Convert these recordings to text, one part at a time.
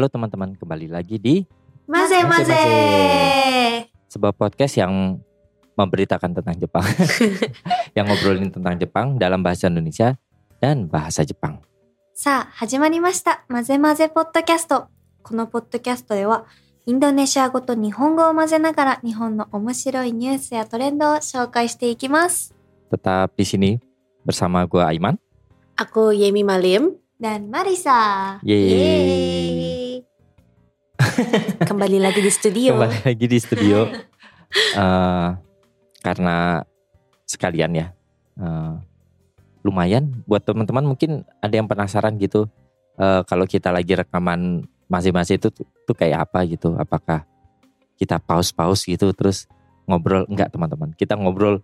Halo teman-teman, kembali lagi di Maze Maze. maze. sebuah podcast yang memberitakan tentang Jepang, yang ngobrolin tentang Jepang dalam bahasa Indonesia dan bahasa Jepang. さあ、始まりました。マゼマゼポッドキャスト。このポッドキャストでは、インドネシア語と日本語を混ぜながら日本の面白いニュースやトレンドを紹介していきます。 Tetap di sini bersama gue Aiman. Aku Yemi Malim. Dan Marisa. Yeay. Kembali lagi di studio. Kembali lagi di studio. Eh, karena sekalian ya. eh, lumayan buat teman-teman mungkin ada yang penasaran gitu. eh, kalau kita lagi rekaman masing-masing itu tuh, kayak apa gitu. Apakah kita pause-pause gitu terus ngobrol enggak teman-teman. Kita ngobrol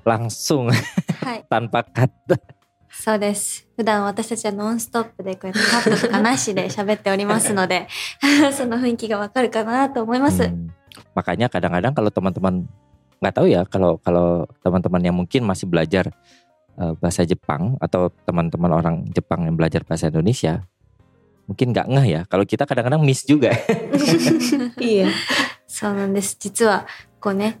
langsung tanpa cut. そうです。普段私たちはノンストップでこうやってカットとかなしで喋っておりますので、その雰囲気がわかるかなと思います。Hmm, makanya kadang-kadang kalau teman-teman nggak tahu ya kalau kalau teman-teman yang mungkin masih belajar eh, bahasa Jepang atau teman-teman orang Jepang yang belajar bahasa Indonesia mungkin nggak ngeh ya kalau kita kadang-kadang miss juga iya. そうなんです。実は、こうね、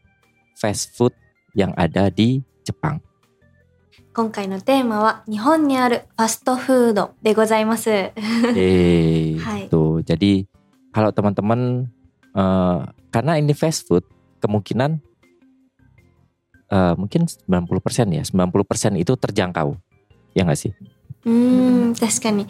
fast food yang ada di Jepang 今回のテーマは、日本にあるファストフードでございます。 Eh, Hai. gitu. Jadi kalau teman-teman eh, karena ini fast food, kemungkinan eh, mungkin 90% ya, 90% itu terjangkau. Ya nggak sih? うーん、確かに。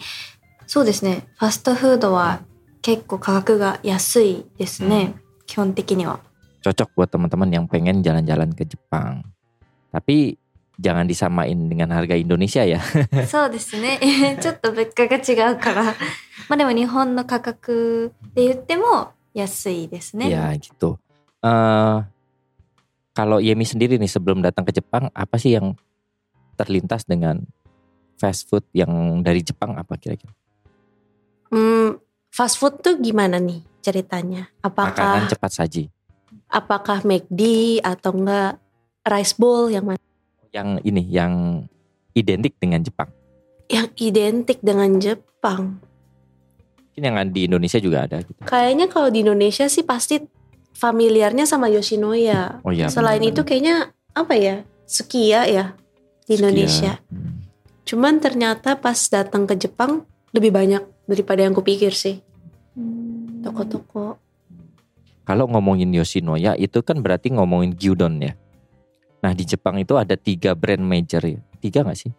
そうですね。ファストフードは結構価格が安いですね。基本的には。 cocok buat teman-teman yang pengen jalan-jalan ke Jepang. Tapi jangan disamain dengan harga Indonesia ya. so desne. Cotto bukka ga chigau. Ma demo Nihon no kakaku de yutte mo yasui. Ya gitu. Uh, kalau Yemi sendiri nih sebelum datang ke Jepang apa sih yang terlintas dengan fast food yang dari Jepang apa kira-kira? Hmm, fast food tuh gimana nih ceritanya? Apakah makanan cepat saji? Apakah McD atau enggak rice bowl yang mana? yang ini yang identik dengan Jepang. Yang identik dengan Jepang. Mungkin yang di Indonesia juga ada gitu. Kayaknya kalau di Indonesia sih pasti familiarnya sama Yoshinoya. Oh iya. Selain benar-benar. itu kayaknya apa ya? Sukiya ya di. Indonesia. Hmm. Cuman ternyata pas datang ke Jepang lebih banyak daripada yang kupikir sih. うん。kalau ngomongin Yoshinoya itu kan berarti ngomongin gyudon ya. Nah di Jepang itu ada tiga brand major ya. Tiga gak sih?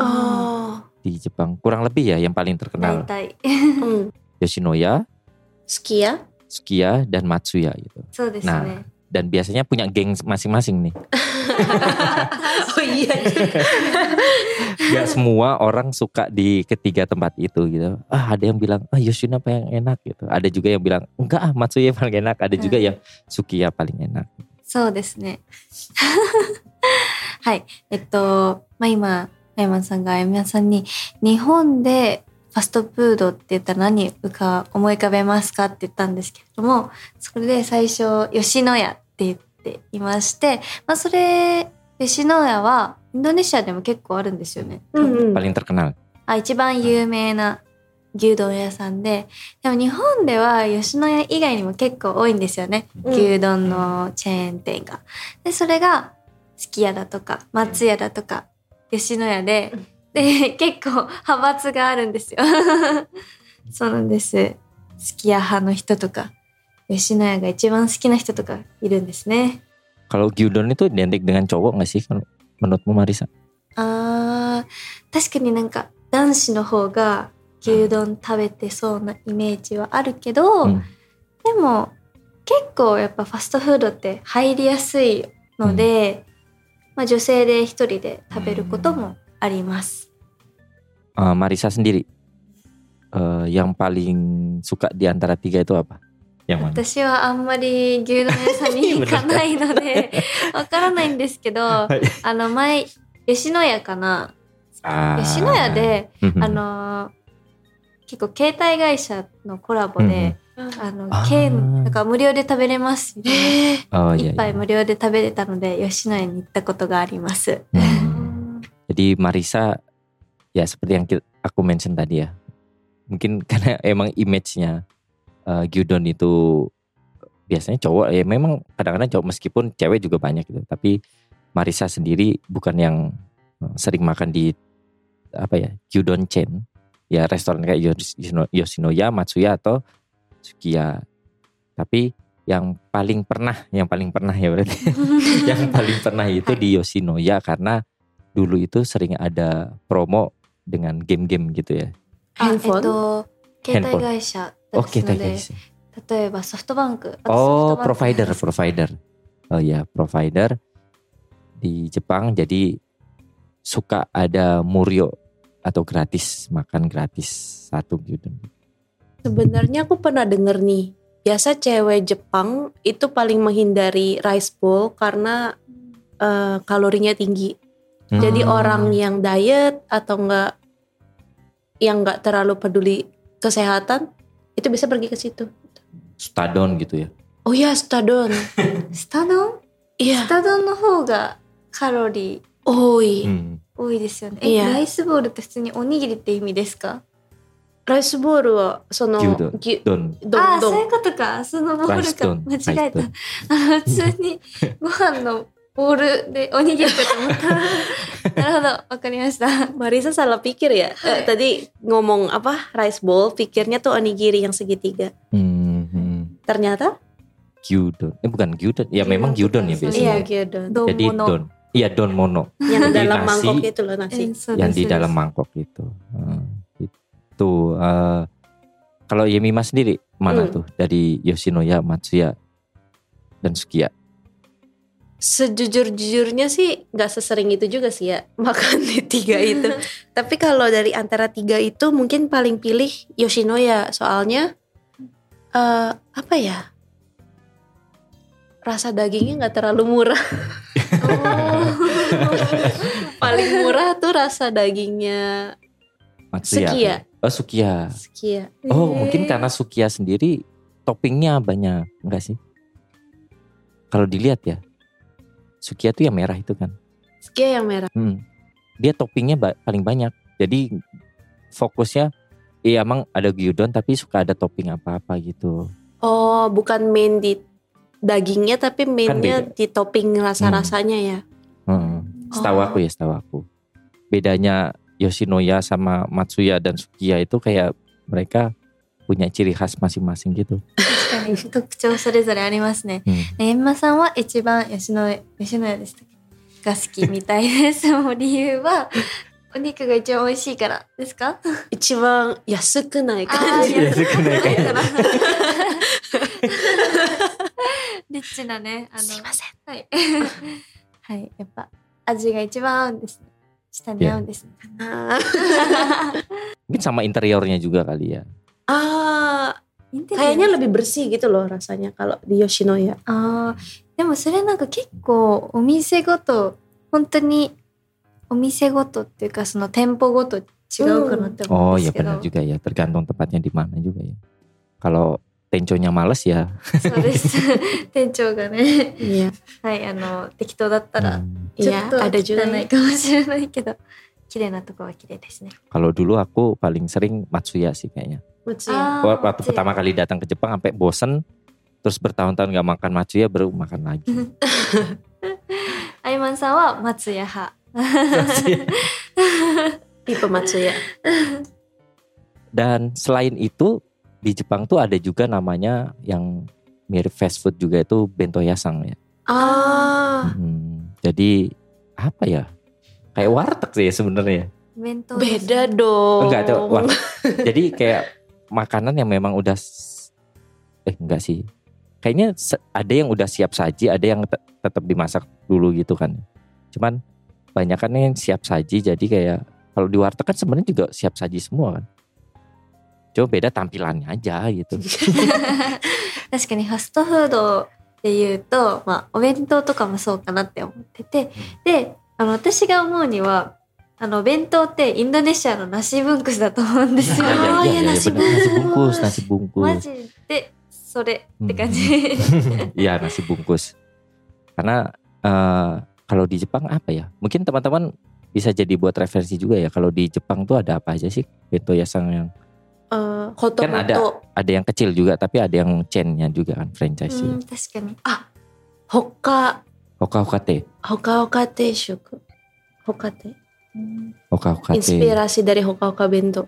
Oh. Di Jepang kurang lebih ya yang paling terkenal. Hmm. Yoshinoya, Sukiya. Sukiya dan Matsuya gitu. So, nah, ya ね。 Dan biasanya punya geng masing-masing nih. oh iya. Gak semua orang suka di ketiga tempat itu gitu. Ah ada yang bilang ah Yoshinoya paling enak gitu. Ada juga yang bilang enggak ah Matsuya paling enak. Ada juga yang Sukiya paling enak. そうですね。はい。えっと、まあ今、あやまさんがあやまさんに、日本でファストフードって言ったら何浮か思い浮かべますかって言ったんですけれども、それで最初、吉野家 って言っていまして、まあそれ、吉野家はインドネシアでも結構あるんですよね。Hmm. Paling terkenal. あ一番有名な牛丼屋さんで、でも日本では吉野家以外にも結構多いんですよね。うん牛丼のチェーン店が。で、それが、すき家だとか、松屋だとか、吉野家で、で、結構派閥があるんですよ。そうなんです。すき家派の人とか、吉野家が一番好きな人とかいるんですね。Kalau gyudon itu identik dengan cowok nggak sih kalau menurutmu Marisa? あー、確かになんか男子の方が牛丼食べてそうなイメージはあるけど、うんでも結構やっぱファストフードって入りやすいので、まあ女性で一人で食べることもあります。Eh, Marisa sendiri eh, yang paling suka di antara tiga itu apa? Mana? 私はあんまり牛丼屋さんに 行かないので わからないんですけど、あの前吉野家かな Ah. 吉野家で、Mhm. あのー結構携帯会社のコラボで、あのあー券なんか無料で食べれますみた Oh 一.杯.無料で食べれたので吉野家に行ったことがあります。Hmm. Jadi Marisa ya seperti yang aku mention tadi ya. Mungkin karena emang image-nya eh, gyudon itu biasanya cowok ya memang kadang-kadang cowok meskipun cewek juga banyak gitu. Tapi Marisa sendiri bukan yang eh, sering makan di apa ya gyudon chain ya restoran kayak Yoshino- Yoshinoya, Matsuya atau Sukiya. Tapi yang paling pernah, yang paling pernah ya berarti yang paling pernah itu di Yoshinoya karena dulu itu sering ada promo dengan game-game gitu ya. あえっ handphone と携帯会社 Oh です kita ので guys. 例えばソフトバンク Oh あとソフトバンク provider, provider. Oh ya provider di Jepang jadi suka ada murio atau gratis makan gratis satu gitu. Sebenarnya aku pernah denger nih, biasa cewek Jepang itu paling menghindari rice bowl karena eh, kalorinya tinggi. Hmm. Jadi orang yang diet atau enggak yang enggak terlalu peduli kesehatan itu bisa pergi ke situ. stadon gitu ya? Oh ya, stadon. スタ丼 Iya. スタ丼の方がカロリー Oi. Hmm. 多いですよね。え、ライスボールって普通におにぎりって意味ですか Rice bowl はその牛丼ああ、そういうことか。そのボールか。間違えたライ。あの、普通にご飯のボールでおにぎりかと思った。なるほど。わかりました。 Marisa salah pikir ya. Eh, tadi ngomong apa rice bowl, pikirnya tuh onigiri yang segitiga. Hmm, hmm. Ternyata Gyudon. Eh bukan gyudon. Ya memang gyudon ya Iya, biasanya. iya gyudon. 丼 Jadi 物。 don. Iya don mono. Yang Jadi dalam nasi mangkok itu loh え nasi. そうです yang di そうです dalam mangkok itu. Hmm, itu eh, kalau Yemima sendiri mana Hmm. tuh dari Yoshinoya, Matsuya dan Sukiya? Sejujur-jujurnya sih nggak sesering itu juga sih ya makan di tiga itu. Tapi kalau dari antara tiga itu mungkin paling pilih Yoshinoya soalnya eh apa ya? Rasa dagingnya nggak terlalu murah. paling murah tuh rasa dagingnya Matsuya. Sukiya. Oh Sukiya. Oh Eh. mungkin karena Sukiya sendiri toppingnya banyak enggak sih? Kalau dilihat ya, Sukiya tuh yang merah itu kan. Sekia yang merah. Hmm. Dia toppingnya ba- paling banyak. Jadi fokusnya, iya emang ada gyudon tapi suka ada topping apa-apa gitu. Oh, bukan main di dagingnya tapi mainnya beda. di topping rasa-rasanya ya. Hmm. Setahu Oh. aku ya, setahu aku. Bedanya Yoshinoya sama Matsuya dan Sukiya itu kayak mereka punya ciri khas masing-masing gitu. 確かに特徴それぞれありますね。Hmm. えんまさんは一番吉野家、吉野家でしたっけ？が好きみたいです。もう理由は、お肉が一番美味しいからですか？一番安くないあ感じ。ー安くないから リッチなね、あの、すいません。はい。はい。やっぱ、味が一番合うんですね。舌に合うんですね。Ah, Mungkin sama interiornya juga kali ya. ah, インテリア kayaknya lebih bersih gitu loh rasanya kalau di Yoshinoya. ああ、でもそれなんか結構お店ごと、本当にお店ごとっていうかその店舗ごと違うかなって思 Oh うんで ya すけど。 benar juga ya, tergantung tempatnya di mana juga ya. Kalau tenconya males ya. そうです。店長がね、 Iya. はい、あの、適当だったら、 Hmm. ちょ Iya, っと ada juga 汚いかもしれないけど、綺麗なとこは綺麗ですね。 Kalau dulu aku paling sering Matsuya sih kayaknya. Ya? Oh, waktu ya. pertama kali datang ke Jepang sampai bosen terus bertahun-tahun gak makan macuya baru makan lagi. Aiman sawa matsuya ha. Tipe matsuya. Dan selain itu di Jepang tuh ada juga namanya yang mirip fast food juga itu bento yasang ya. Ah. Hmm, jadi apa ya? Kayak warteg sih sebenarnya. Bento. Beda dong. Enggak, coba. Jadi kayak makanan yang memang udah s- eh enggak sih. Kayaknya se- ada yang udah siap saji, ada yang te- tetap dimasak dulu gitu kan. Cuman banyak kan yang siap saji jadi kayak kalau di warteg kan sebenarnya juga siap saji semua kan. Cuma beda tampilannya aja gitu. 確かにファストフードで言うと、まあ、お弁当とかもそうかなって思ってて、で、あの、私が思うには、 あの、お弁当ってインドネシアのナシブンクスだと思うんですよ。 Ah, Iya, iya, iya, iya, nasi benar. nasi bungkus, bungkus. nasi bungkus. マジで、それって感じ。 Iya nasi bungkus. Karena eh, kalau di Jepang apa ya? Mungkin teman-teman bisa jadi buat referensi juga ya. Kalau di Jepang tuh ada apa aja sih bento yasang yang Eh, hoto Kan ada. hoto. ada yang kecil juga tapi ada yang chainnya juga kan franchise うん、 juga. 確かに。 Hoka Hoka Hokate, Hoka Hoka Teishuku. Hoka Te. うん、 Hoka Hokate. Inspirasi dari Hoka Hoka Bento.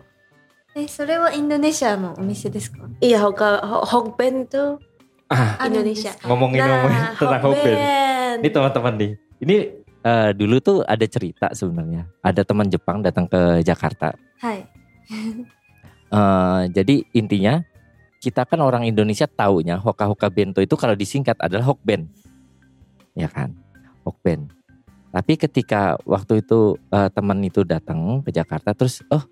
え、それはインドネシアのお店ですか Iya Hoka Ho- Hokben tuh Ah, あるんですか ngomongin ngomongin Nah, tentang Hokben. Hokben. Ini teman-teman nih. Ini eh, dulu tuh ada cerita sebenarnya. Ada teman Jepang datang ke Jakarta. はい。 Eh, jadi intinya kita kan orang Indonesia taunya Hoka Hoka Bento itu kalau disingkat adalah Hokben, ya kan, Hokben. Tapi ketika waktu itu eh, teman itu datang ke Jakarta, terus oh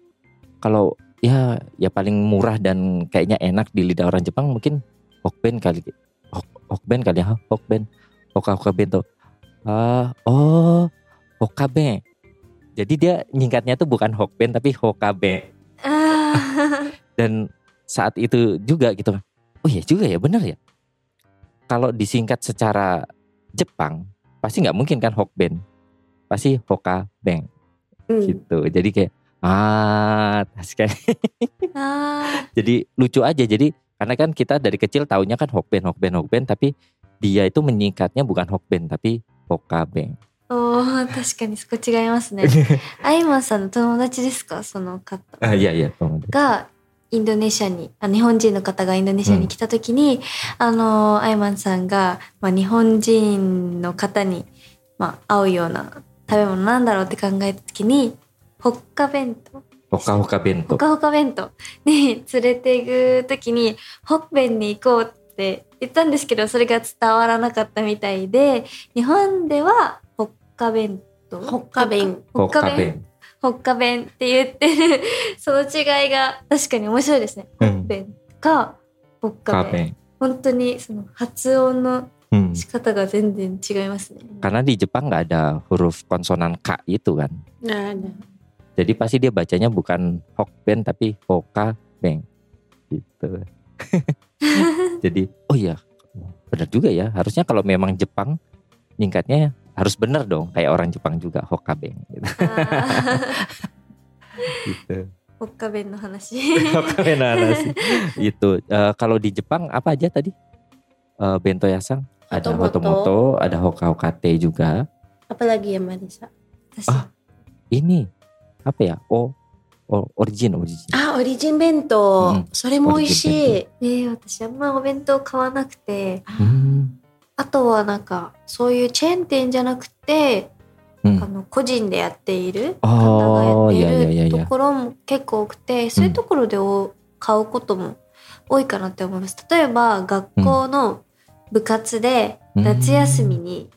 kalau ya ya paling murah dan kayaknya enak di lidah orang Jepang mungkin Hokben kali, Hok- Hokben kali ya, Hokben, Hoka Hoka Bento. Ah, oh Hokabe. Jadi dia nyingkatnya tuh bukan Hokben tapi Hokabe あー dan saat itu juga gitu oh iya juga ya bener ya kalau disingkat secara Jepang pasti nggak mungkin kan Hokben pasti Hokabeng Hmm. gitu jadi kayak ah sekali あ jadi lucu aja jadi karena kan kita dari kecil taunya kan Hokben Hokben Hokben tapi dia itu menyingkatnya bukan Hokben tapi Hokabeng ーおー確かにそこ違いますね。アイマンさんの友達ですかその方。 ah iya iya Bang. が インドネシアにあ日本人の方がインドネシアに来た時に、あのアイマンさんが、まあ、日本人の方に、まあ、合うような食べ物なんだろうって考えた時にホッカ弁当。Hoka Hoka ほ Bento かほか弁当。に連れて行く時にホッベンに行こうって言ったんですけどそれが伝わらなかったみたいで日本ではホッカ弁当。ホッカ弁。ホッカ弁Hokabeng ホッカ弁って言ってるその違いが確かに面白いですね。ホッベンかホッカ弁。 Hokabeng 本当にその発音の Hmm. 仕方が全然違いますね。 karena di Jepang nggak ada huruf konsonan K itu kan Nah, nah. Jadi pasti dia bacanya bukan Hokben tapi Hokabeng gitu. Jadi oh iya benar juga ya. Harusnya kalau memang Jepang nyingkatnya harus benar dong kayak orang Jepang juga Hokabeng gitu. あー gitu. ホッカ弁の話。 Hokabeng nasi. itu Eh, kalau di Jepang apa aja tadi? Eh, bento yasang, ada Hotomoto. hotomoto, ada hoka hokate juga. Apalagi ya Marisa? 私 Ah. Ini apa ya? Oh, oh origin origin. Ah, origin bento. Hmm. それも美味しい。えー私あんまお弁当買わなくて、 Hmm. あとはなんかそういうチェーン店じゃなくて、Hmm. あの個人でやっているあ方がやっているところも結構多くて、そういうところでお買うことも多いかなって思います。例えば学校の部活でうん夏休みに、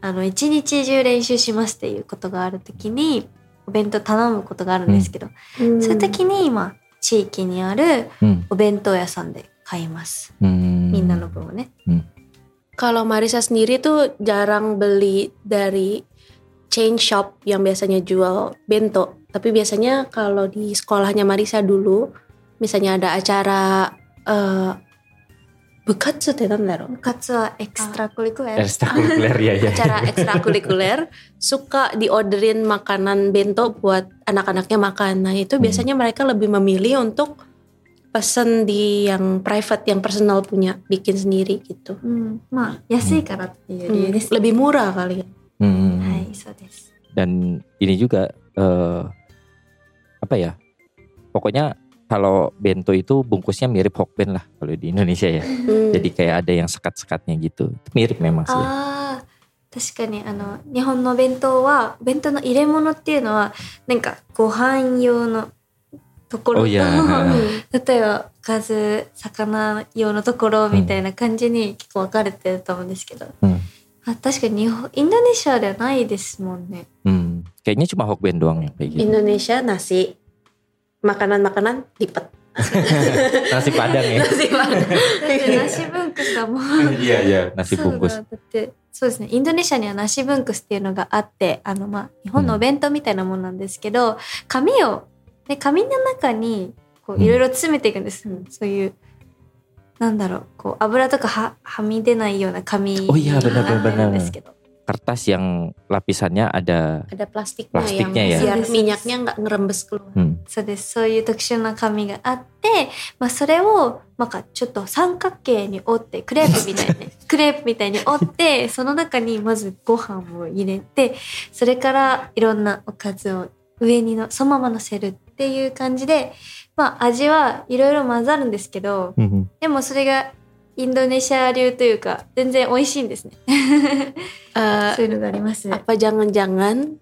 あの一日中練習しますっていうことがある時にお弁当頼むことがあるんですけど、うんそういう時に今地域にある Hmm. お弁当屋さんで買います。Hmm. みんなの分をね。Kalau Marisa sendiri tuh jarang beli dari chain shop yang biasanya jual bento. Tapi biasanya kalau di sekolahnya Marisa dulu, misalnya ada acara uh, bekatsu tetan ya, lero. Bekatsu ekstrakurikuler. Ah. Ekstrakurikuler ya ya. Acara ekstrakurikuler suka diorderin makanan bento buat anak-anaknya makan. Nah, itu biasanya mereka lebih memilih untuk pesen di yang private, yang personal punya, bikin sendiri gitu. うん、まあ安いからっていう理由です、 Lebih murah kali ya. Hmm. はいそうです Dan ini juga eh, apa ya? Pokoknya kalau bento itu bungkusnya mirip hokben lah kalau di Indonesia ya. Hmm. Jadi kayak ada yang sekat-sekatnya gitu. Itu mirip memang sih. ああ確かにあの日本のお弁当はお弁当の入れ物っていうのはなんかご飯用の ところと、Hmm. 例えばおかず魚用のところみたいな感じに結構分かれてると思うんですけど、Hmm. あ確かに日本インドネシアではないですもんね Hmm, kayaknya cuma hokben doang yang kayak gitu. Indonesia nasi makanan-makanan lipat. Nasi padang ya. nasi padang. だって梨ブンクスだもんう bungkus. だだってそうですねインドネシアにはナシブンクスっていうのがあってあのまあ日本のお弁当みたいなもんなんですけど、紙を、ね、紙の中にこううんいろいろ詰めていくんです、そういうなんだろうこう油とかははみ出ないような紙に Oh な.んですけど Kertas yang lapisannya ada. Ada plastiknya, Plastiknya yang ya. biar minyaknya nggak ngerembes keluar. Hmm. そうですそういう特殊な紙があって、まあ、それをなんかちょっと三角形に折ってクレープみたいに クレープみたいに折ってその中にまずご飯を入れてそれからいろんなおかずを上にのそのまま乗せるっていう感じで、まあ、味はいろいろ混ざるんですけど Mhm. でもそれがインドネシア流というか全然美味しいんですね Eh, そういうのがありますね apa jangan-jangan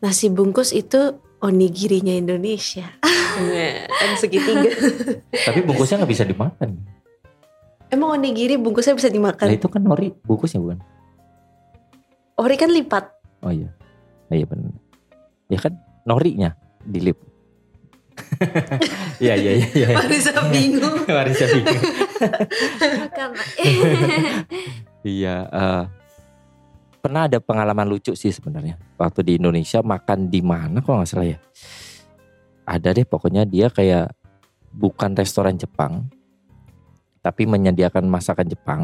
nasi bungkus itu onigirinya Indonesia? Nah, kan segitiga. Tapi bungkusnya nggak bisa dimakan. Emang onigiri bungkusnya bisa Nah dimakan? itu kan nori bungkusnya bukan? Ori kan lipat. Oh iya, oh, iya benar. Ya kan norinya dilip. Iya iya iya. iya. Marisa bingung. Marisa bingung. Iya. Eh, pernah ada pengalaman lucu sih sebenarnya waktu di Indonesia makan di mana kok nggak salah ya ada deh pokoknya dia kayak bukan restoran Jepang tapi menyediakan masakan Jepang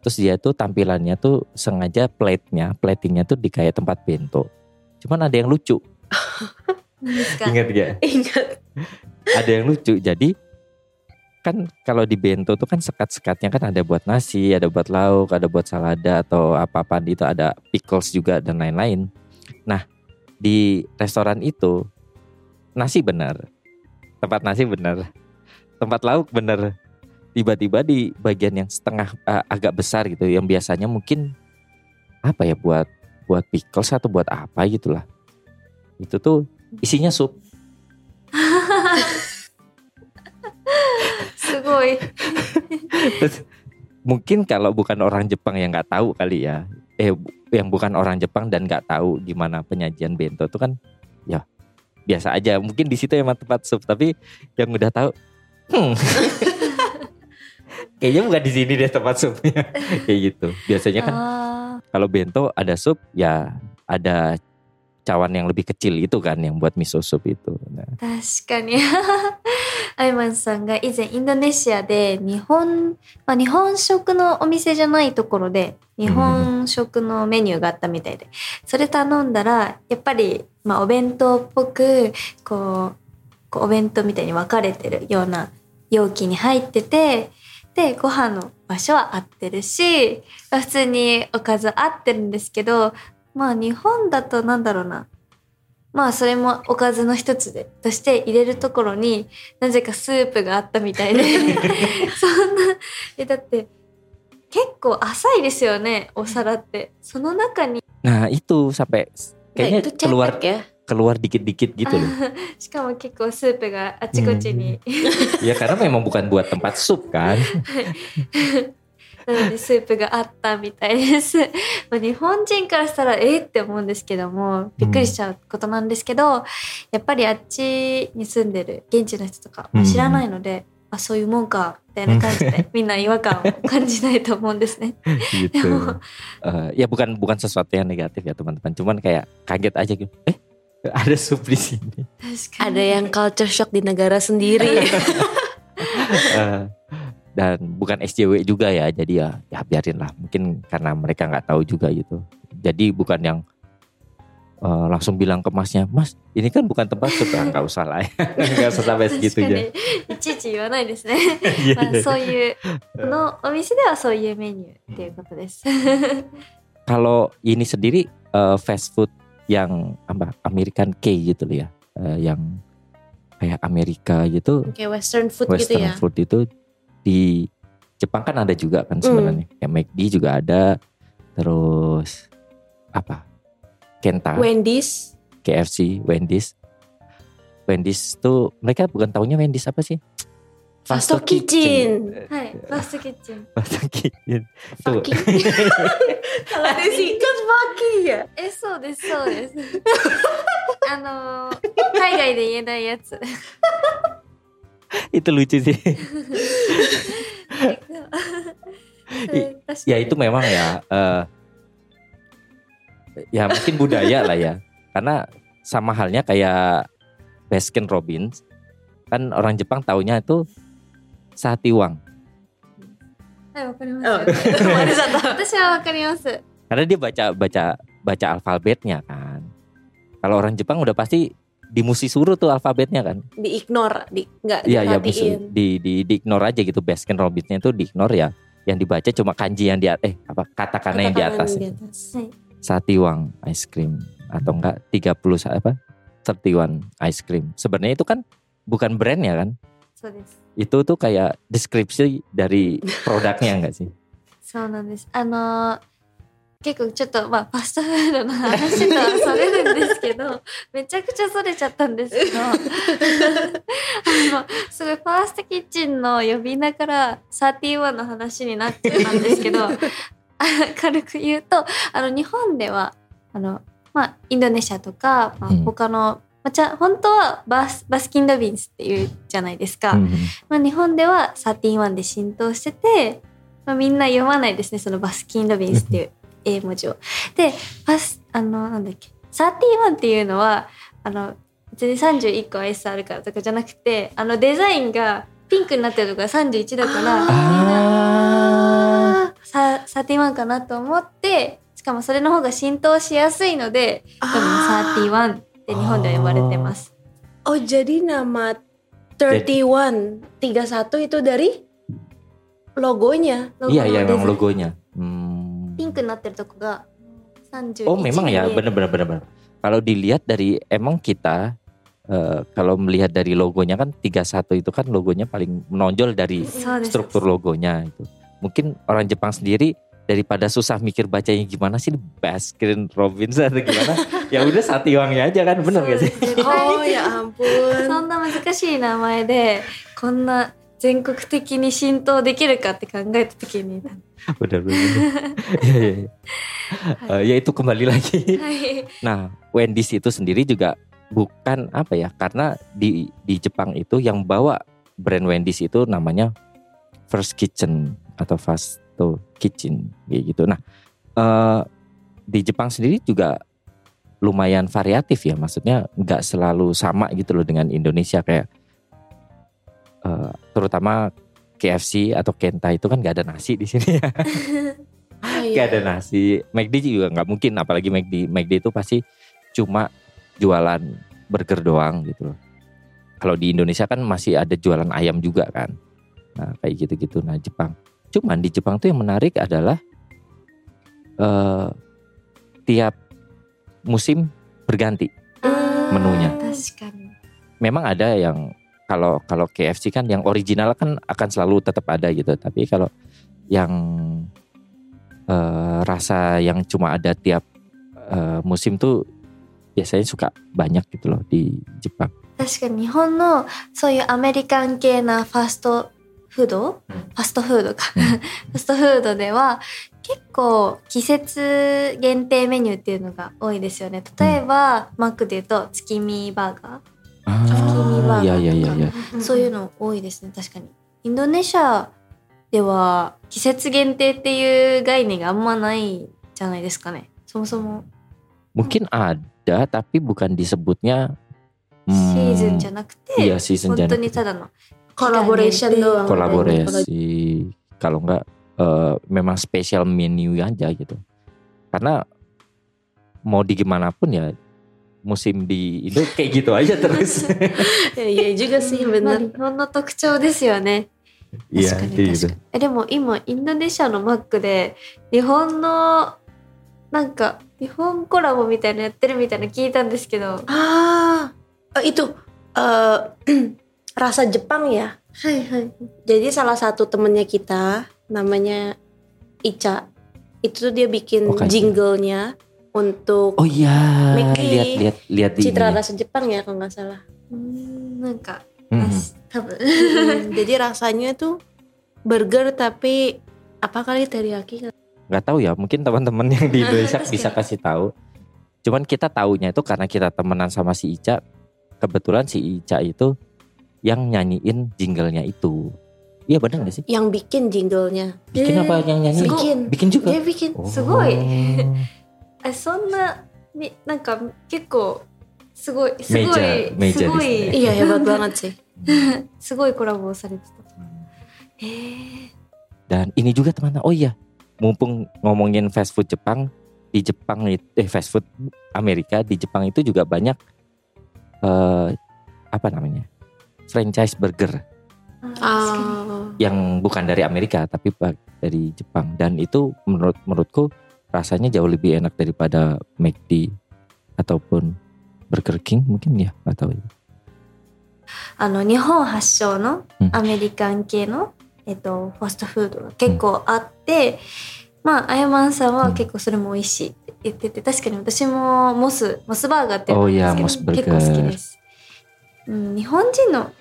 terus dia tuh tampilannya tuh sengaja platenya, platingnya tuh di kayak tempat bento cuman ada yang lucu Ingat gak? Ingat. ada yang lucu. Jadi kan kalau di bento tuh kan sekat-sekatnya kan ada buat nasi, ada buat lauk, ada buat salada atau apa-apaan itu ada pickles juga dan lain-lain. Nah, di restoran itu nasi benar. Tempat nasi benar. Tempat lauk benar. Tiba-tiba di bagian yang setengah uh, agak besar gitu yang biasanya mungkin apa ya buat buat pickles atau buat apa gitulah. Itu tuh isinya sup. すごい Terus, mungkin kalau bukan orang Jepang yang nggak tahu kali ya, eh bu- yang bukan orang Jepang dan nggak tahu gimana penyajian bento itu kan, ya biasa aja. Mungkin di situ emang tempat sup, tapi yang udah tahu, hmm, kayaknya bukan di sini deh tempat supnya, kayak gitu. Biasanya kan あ kalau bento ada sup, ya ada cawan yang lebih kecil itu kan yang buat miso sup itu. Nah, ー確かにアイマンさんが以前インドネシアで日本、まあ、日本食のお店じゃないところで日本食のメニューがあったみたいでそれ頼んだらやっぱり、まあ、お弁当っぽくこうこうお弁当みたいに分かれてるような容器に入っててでご飯の場所は合ってるしまあ普通におかず合ってるんですけどまあ日本だとなんだろうな。まあそれもおかずの一つでとして入れるところになぜかスープがあったみたいで そんなえだって結構浅いですよねお皿ってその中に。な、いと、さべ、けんへん、とる、しかも結構スープがあちこちに。いや、からめも、ぼかん、ぼかん、たんぱつ、そっか。なのでスープがあったみたいです。まあ日本人からしたらえーって思うんですけどもびっくりしちゃうことなんですけど、やっぱりあっちに住んでる現地の人とかうん知らないので、あそういうもんかみたいな感じでみんな違和感を感じないと思うんですね。gitu. Eh, ya bukan bukan sesuatu yang negatif ya teman-teman. Cuman kayak kaget aja gitu. Eh ada sup di sini. Ada yang culture shock di negara sendiri. Eh, dan bukan SJW juga ya. Jadi ya ya biarin lah. Mungkin karena mereka nggak tahu juga gitu. Jadi bukan yang eh, langsung bilang ke masnya, Mas ini kan bukan tempat sup. Ah, Nggak usah lah ya. Nggak usah sampai 確か segitunya. にいちいち言わないですね。 Iya, まあ iya. そういうこのお店ではそういうメニューっていうことです。 Kalau ini sendiri eh, fast food yang apa American K gitu loh ya, eh, yang kayak Amerika gitu Kayak western food western gitu ya. food itu di Jepang kan ada juga kan Hmm. sebenarnya kayak McD juga ada terus apa Kenta Wendy's. KFC Wendy's Wendy's tuh mereka bukan taunya Wendy's apa sih Fasto Kitchen. はい。ファーストキッチン。 Fasto Kitchen tuh Fucking. Kalau disingkat fucking ya. え、そうです、そうです。あのー、海外で言えないやつ。 itu lucu sih. Ya itu memang ya uh, ya mungkin budaya lah ya. Karena sama halnya kayak Baskin Robbins. Kan orang Jepang taunya itu Sati uang karena dia baca baca baca alfabetnya kan. Kalau orang Jepang udah pasti dimusi suruh tuh alfabetnya kan Di ignore, di nggak Iya ya diperhatiin. di di di ignore aja gitu Baskin Robbinsnya itu di ignore ya yang dibaca cuma kanji yang di at- eh apa katakannya yang di Katakan atas di atas. Satiwang ice cream atau enggak 30 sa- apa 31 ice cream. Sebenarnya itu kan bukan brand ya kan? そうです。 Itu tuh kayak deskripsi dari produknya enggak sih? そうなんです。あのー 結構ちょっとまあファストフードの話とはそれるんですけど めちゃくちゃそれちゃったんですけど あのすごいファーストキッチンの呼び名から31の話になっちゃったんですけどあ 軽く言うとあの日本ではあの、まあ、インドネシアとか、まあうん、他の、まあ、じゃあ本当はバスバスキン・ロビンスっていうじゃないですか。Mhm. まあ、日本では31で浸透してて、まあ、みんな読まないですねそのバスキン・ロビンスっていう英文字を。でバスあのなんだっけ31っていうのはあの別に31個アイスあるからとかじゃなくてあのデザインがピンクになってるとこが31だからさ31かなと思ってしかもそれの方が浸透しやすいので多分31って日本では呼ばれてます。Oh jadi nama 31 31 itu dari logonya? Ah, iya iya ロゴのデザイン memang logonya. Hmm. ピンクになってるとこが31 Oh memang ya に見える bener bener bener. bener. Kalau dilihat dari emang kita eh, kalau melihat dari logonya kan 31 itu kan logonya paling menonjol dari そうです struktur logonya itu. Mungkin orang Jepang sendiri daripada susah mikir bacanya gimana sih Baskin Robbins atau gimana ya udah Satiwangnya aja kan bener gak sih 絶対 Oh ya ampun. そんな難しい名前でこんな全国的に浸透できるかって考えた時に bener bener ya, ya, ya. Eh, ya itu kembali lagi. Nah Wendy's itu sendiri juga bukan apa ya karena di di Jepang itu yang bawa brand Wendy's itu namanya First Kitchen atau Fast Kitchen gitu. Nah eh, di Jepang sendiri juga lumayan variatif ya maksudnya nggak selalu sama gitu loh dengan Indonesia kayak eh, terutama KFC atau Kenta itu kan gak ada nasi di sini ya. Oh, iya. Gak ada nasi. McD juga gak mungkin, apalagi McD. McD itu pasti cuma jualan burger doang gitu loh. Kalau di Indonesia kan masih ada jualan ayam juga kan. Nah kayak gitu-gitu. Nah Jepang. Cuman di Jepang tuh yang menarik adalah uh, tiap musim berganti ah, menunya. Memang ada yang kalau kalau KFC kan yang original kan akan selalu tetap ada gitu tapi kalau yang eh, rasa yang cuma ada tiap eh, musim tuh biasanya suka banyak gitu loh di Jepang 確かに日本のそういうアメリカン系なファストフード、うんファストフードか、うんファストフードでは結構季節限定メニューっていうのが多いですよね例えば、マックで言うと月見バーガ ah, バーガー ya ya ya ya ーそういうの多いですね確かにインドネシアでは季節限定っていう概念があんまないじゃないですかねそもそも mungkin ada tapi bukan disebutnya シーズンじゃななくて、 iya season 本当 jangan にただの Collaboration Kita doang. kolaborasi kalau enggak eh, memang spesial menu aja gitu karena mau di gimana pun ya musim di Indo kayak gitu aja terus Ya, Iya juga sih まあ bener. 日本の特徴ですよね iya 確かに kayak 確 gitu かにえでも今インドネシアのマックで日本のなんか日本コラボみたいなのやってるみたいなの聞いたんですけど Ah, eh, itu eh, rasa Jepang ya. はいはい。 Jadi salah satu temennya kita namanya Ica. Itu tuh dia bikin Oh, kayak jinglenya untuk oh iya lihat lihat lihat di citra rasa Jepang ya kalau nggak salah hmm, hmm. hmm, jadi rasanya tuh burger tapi apa kali teriyaki nggak tahu ya mungkin teman-teman yang di Indonesia bisa kasih tahu cuman kita taunya itu karena kita temenan sama si Ica kebetulan si Ica itu yang nyanyiin jinglenya itu Iya benar gak sih? Yang bikin jinglenya. Bikin apa yang nyanyi? Bikin. Bikin juga? Dia bikin. Oh. Sugoi. すごいあそんなみなんか結構すごいすごいメジャーメジャーすごですねい Iya hebat banget sih. すごいコラボをされてたへえ dan ini juga teman oh iya mumpung ngomongin fast food Jepang di Jepang itu eh fast food Amerika di Jepang itu juga banyak eh apa namanya franchise burger あ確か Ah, yang bukan dari Amerika tapi pa- dari Jepang dan itu menurut menurutku rasanya jauh lebih enak daripada McD ataupun Burger King mungkin ya nggak tahu にあの日本発祥のうんアメリカン系の、えっと、ファストフードが結構あって、まああやまんさんは結構それも美味しいって言ってて確かに私もモスモスバーガーっていうのがあるんですけど Oh, 結 iya, 構 Mos 好きです、うん、日本人の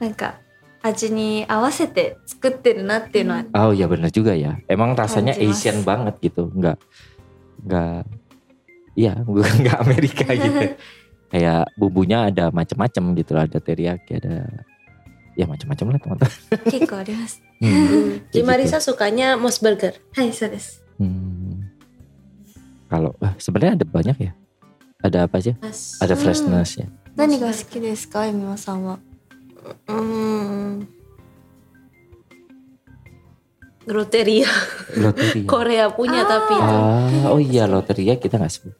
なんか 味に合わせて作ってるなっていうのは、 oh ya benar juga ya emang rasanya Kanji mas. Asian banget gitu nggak nggak iya bukan nggak Amerika gitu kayak bumbunya ada macam-macam gitu lah ada teriyaki ada ya macam-macam lah teman-teman 結構あります。 Hmm. Hmm. Jadi Gitu. Marisa sukanya Mos Burger. はい、そうです。 Hmm. Kalau ah, sebenarnya ada banyak ya. Ada apa aja? Ada freshness ya. 何が好きですか、えみまさんは。 Hmm. Loteria. Loteria. Korea punya ah. tapi itu. Ah, oh iya loteria kita nggak sebut.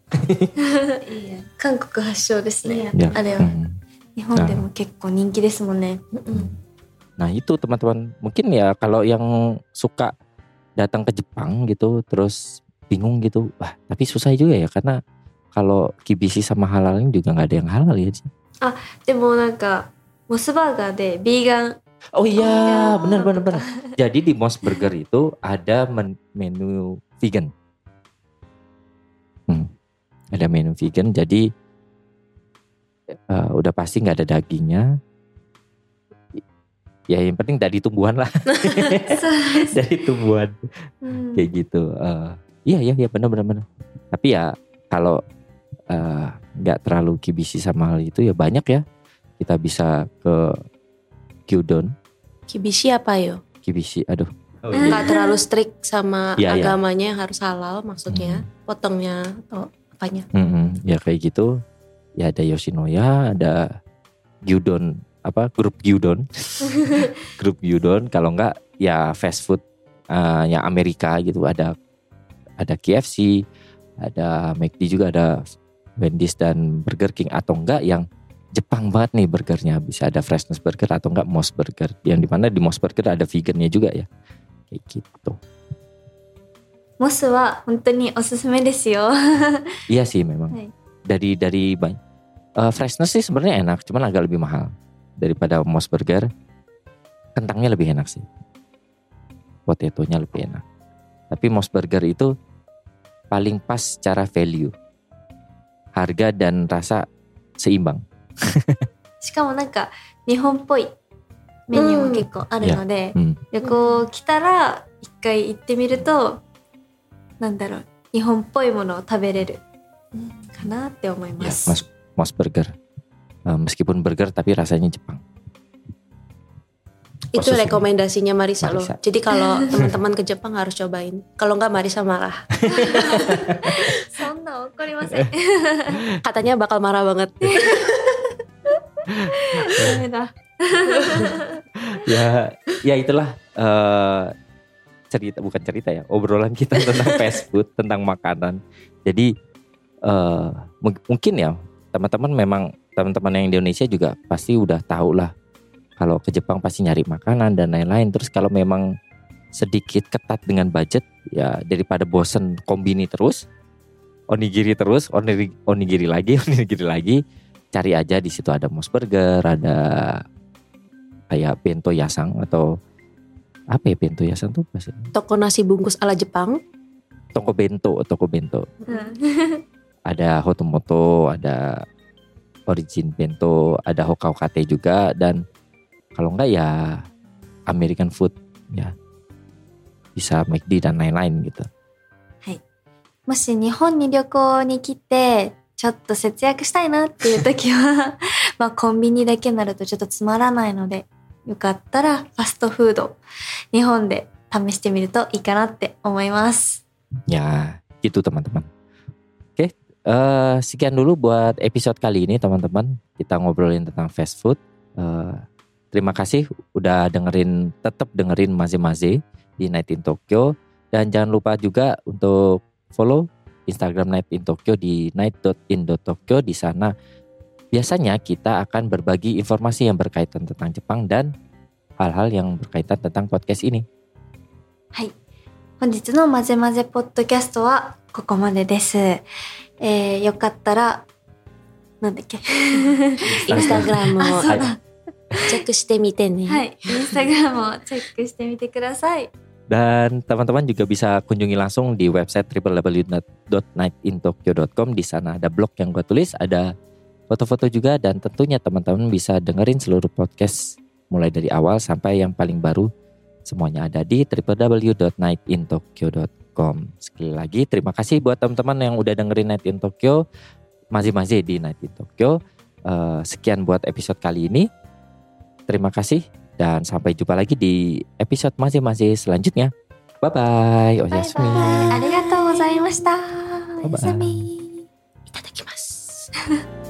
iya. Hankook hashou desu ne. iya Ada iya Nihon nah. iya kekko ninki desu iya ne. Nah, itu teman-teman. Mungkin ya kalau yang suka datang ke Jepang gitu terus bingung gitu. Wah, tapi susah juga ya karena kalau kibisi sama iya juga nggak ada yang halal ya. Ah, demo nangka Mos Burger deh, vegan. Oh iya, oh, iya. benar benar benar. Jadi di Mos Burger itu ada men menu vegan. Hmm. Ada menu vegan, jadi uh, udah pasti nggak ada dagingnya. Ya yang penting dari tumbuhan lah, dari tumbuhan hmm. kayak gitu. Uh, iya iya iya benar benar benar. Tapi ya kalau eh, nggak uh, terlalu kibisi sama hal itu ya banyak ya kita bisa ke gyudon, Kibishi apa yo? kibisi. Aduh. Nggak terlalu strict sama Iya, iya. agamanya yang harus halal maksudnya. Potongnya atau apanya? Mm-mm, ya kayak gitu. Ya ada Yoshinoya, ada Gyudon apa grup Gyudon, grup Gyudon. Kalau enggak ya fast food eh, yang Amerika gitu ada ada KFC, ada McD juga ada Wendy's dan Burger King atau enggak yang Jepang banget nih burgernya bisa ada freshness burger atau enggak Mos Burger yang dimana di Mos Burger ada vegannya juga ya kayak gitu. モスは本当におすすめですよ。 Iya sih memang. Hai. Dari dari banyak freshness sih sebenarnya enak, cuman agak lebih mahal daripada Mos Burger. Kentangnya lebih enak sih. Potatonya lebih enak. Tapi Mos Burger itu paling pas secara value. Harga dan rasa seimbang. しかもなんか、日本っぽいメニューも結構あるので、 Hmm. 旅行来たら一回行ってみると、なんだろう、日本っぽいものを食べれるかなって思いま Ya, す。 Mas Mos Burger. Eh, meskipun burger tapi rasanya Jepang. Itu Khusus- rekomendasinya Marisa, loh. Marisa. Jadi kalau teman-teman ke Jepang harus cobain. Kalau nggak Marisa marah. そんな怒りません。 Katanya bakal marah banget. ya ya itulah uh, cerita bukan cerita ya obrolan kita tentang fast food tentang makanan. Jadi uh, mungkin ya teman-teman memang teman-teman yang di Indonesia juga pasti udah tahu lah. Kalau ke Jepang pasti nyari makanan dan lain-lain. Terus kalau memang sedikit ketat dengan budget ya daripada bosen kombini terus onigiri terus onigiri, onigiri lagi onigiri lagi cari aja di situ ada Mos Burger, ada kayak bento yasang atau apa ya bento yasang tuh bahasa Toko nasi bungkus ala Jepang. toko bento, toko bento. うん。 Ada Hotomoto, ada Origin Bento, ada Hokaokate juga dan kalau enggak ya American food ya bisa McD dan lain-lain gitu. もし日本に旅行に来て、 ちょっと節約したいなっていう時は、まあコンビニだけになるとちょっとつまらないので、よかったらファストフード、日本で試してみるといいかなって思います。 Ya, gitu teman-teman. Oke, eh, sekian dulu buat episode kali ini teman-teman. Kita ngobrolin tentang fast food. Eh, terima kasih udah dengerin, tetap dengerin Maze-Maze di Night in Tokyo. Dan jangan lupa juga untuk follow Instagram Night in Tokyo di night.in.tokyo. Di sana biasanya kita akan berbagi informasi yang berkaitan tentang Jepang dan hal-hal yang berkaitan tentang podcast ini. はい。本日のまぜまぜポッドキャストはここまでです。えー、よかったら、なんだっけインスタグラムをあ、そうだ。チェックしてみてね。はい。インスタグラムをチェックしてみてください。 Dan teman-teman juga bisa kunjungi langsung di website www.nightintokyo.com. Di sana ada blog yang gue tulis, ada foto-foto juga dan tentunya teman-teman bisa dengerin seluruh podcast mulai dari awal sampai yang paling baru. Semuanya ada di www.nightintokyo.com. Sekali lagi terima kasih buat teman-teman yang udah dengerin Night in Tokyo. Mazi-mazi di Night in Tokyo. Eh, sekian buat episode kali ini. Terima kasih dan sampai jumpa lagi di episode masih-masih selanjutnya. Bye-bye. Oh, bye. Terima Arigatou gozaimashita. Bye-bye. Itadakimasu.